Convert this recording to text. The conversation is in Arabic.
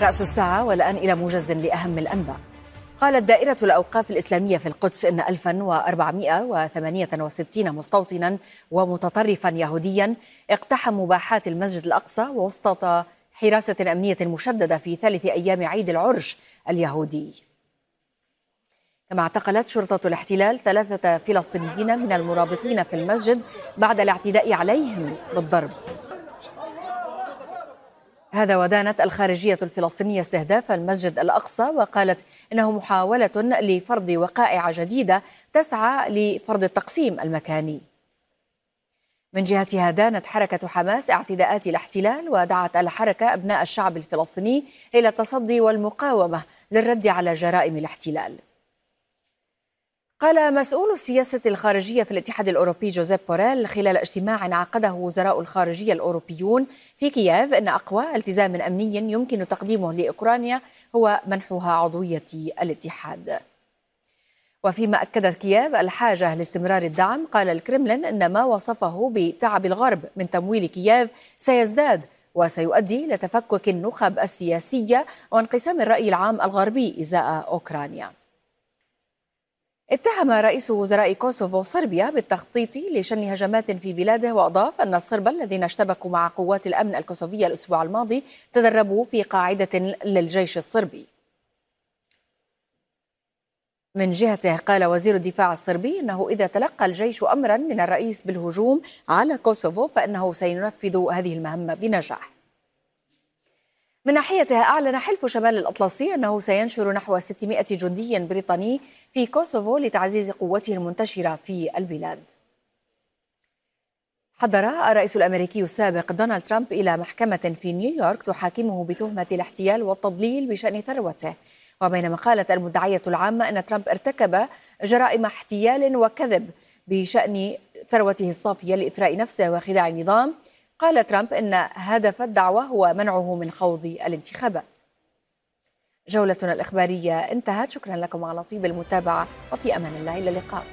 رأس الساعة والآن إلى موجز لأهم الأنباء. قالت دائرة الأوقاف الإسلامية في القدس إن 1468 مستوطنا ومتطرفا يهوديا اقتحموا باحات المسجد الأقصى وسط حراسة أمنية مشددة في ثالث أيام عيد العرش اليهودي. كما اعتقلت شرطة الاحتلال ثلاثة فلسطينيين من المرابطين في المسجد بعد الاعتداء عليهم بالضرب. هذا ودانت الخارجية الفلسطينية استهداف المسجد الأقصى وقالت إنه محاولة لفرض وقائع جديدة تسعى لفرض التقسيم المكاني. من جهتها دانت حركة حماس اعتداءات الاحتلال ودعت الحركة أبناء الشعب الفلسطيني إلى التصدي والمقاومة للرد على جرائم الاحتلال. قال مسؤول السياسة الخارجية في الاتحاد الأوروبي جوزيف بوريل خلال اجتماع عقده وزراء الخارجية الأوروبيون في كييف أن أقوى التزام أمني يمكن تقديمه لأوكرانيا هو منحها عضوية الاتحاد. وفيما أكدت كييف الحاجة لاستمرار الدعم قال الكرملين أن ما وصفه بتعب الغرب من تمويل كييف سيزداد وسيؤدي لتفكك النخب السياسية وانقسام الرأي العام الغربي إزاء أوكرانيا. اتهم رئيس وزراء كوسوفو صربيا بالتخطيط لشن هجمات في بلاده وأضاف أن الصرب الذين اشتبكوا مع قوات الأمن الكوسوفية الأسبوع الماضي تدربوا في قاعدة للجيش الصربي. من جهته قال وزير الدفاع الصربي إنه إذا تلقى الجيش امرا من الرئيس بالهجوم على كوسوفو فإنه سينفذ هذه المهمة بنجاح. من ناحيتها أعلن حلف شمال الأطلسي أنه سينشر نحو 600 جندي بريطاني في كوسوفو لتعزيز قوته المنتشرة في البلاد. حضر الرئيس الأمريكي السابق دونالد ترامب إلى محكمة في نيويورك تحاكمه بتهمة الاحتيال والتضليل بشأن ثروته. وبينما قالت المدعية العامة أن ترامب ارتكب جرائم احتيال وكذب بشأن ثروته الصافية لإثراء نفسه وخداع النظام قال ترامب إن هدف الدعوة هو منعه من خوض الانتخابات. جولتنا الإخبارية انتهت. شكرا لكم على طيب المتابعة وفي أمان الله. إلى اللقاء.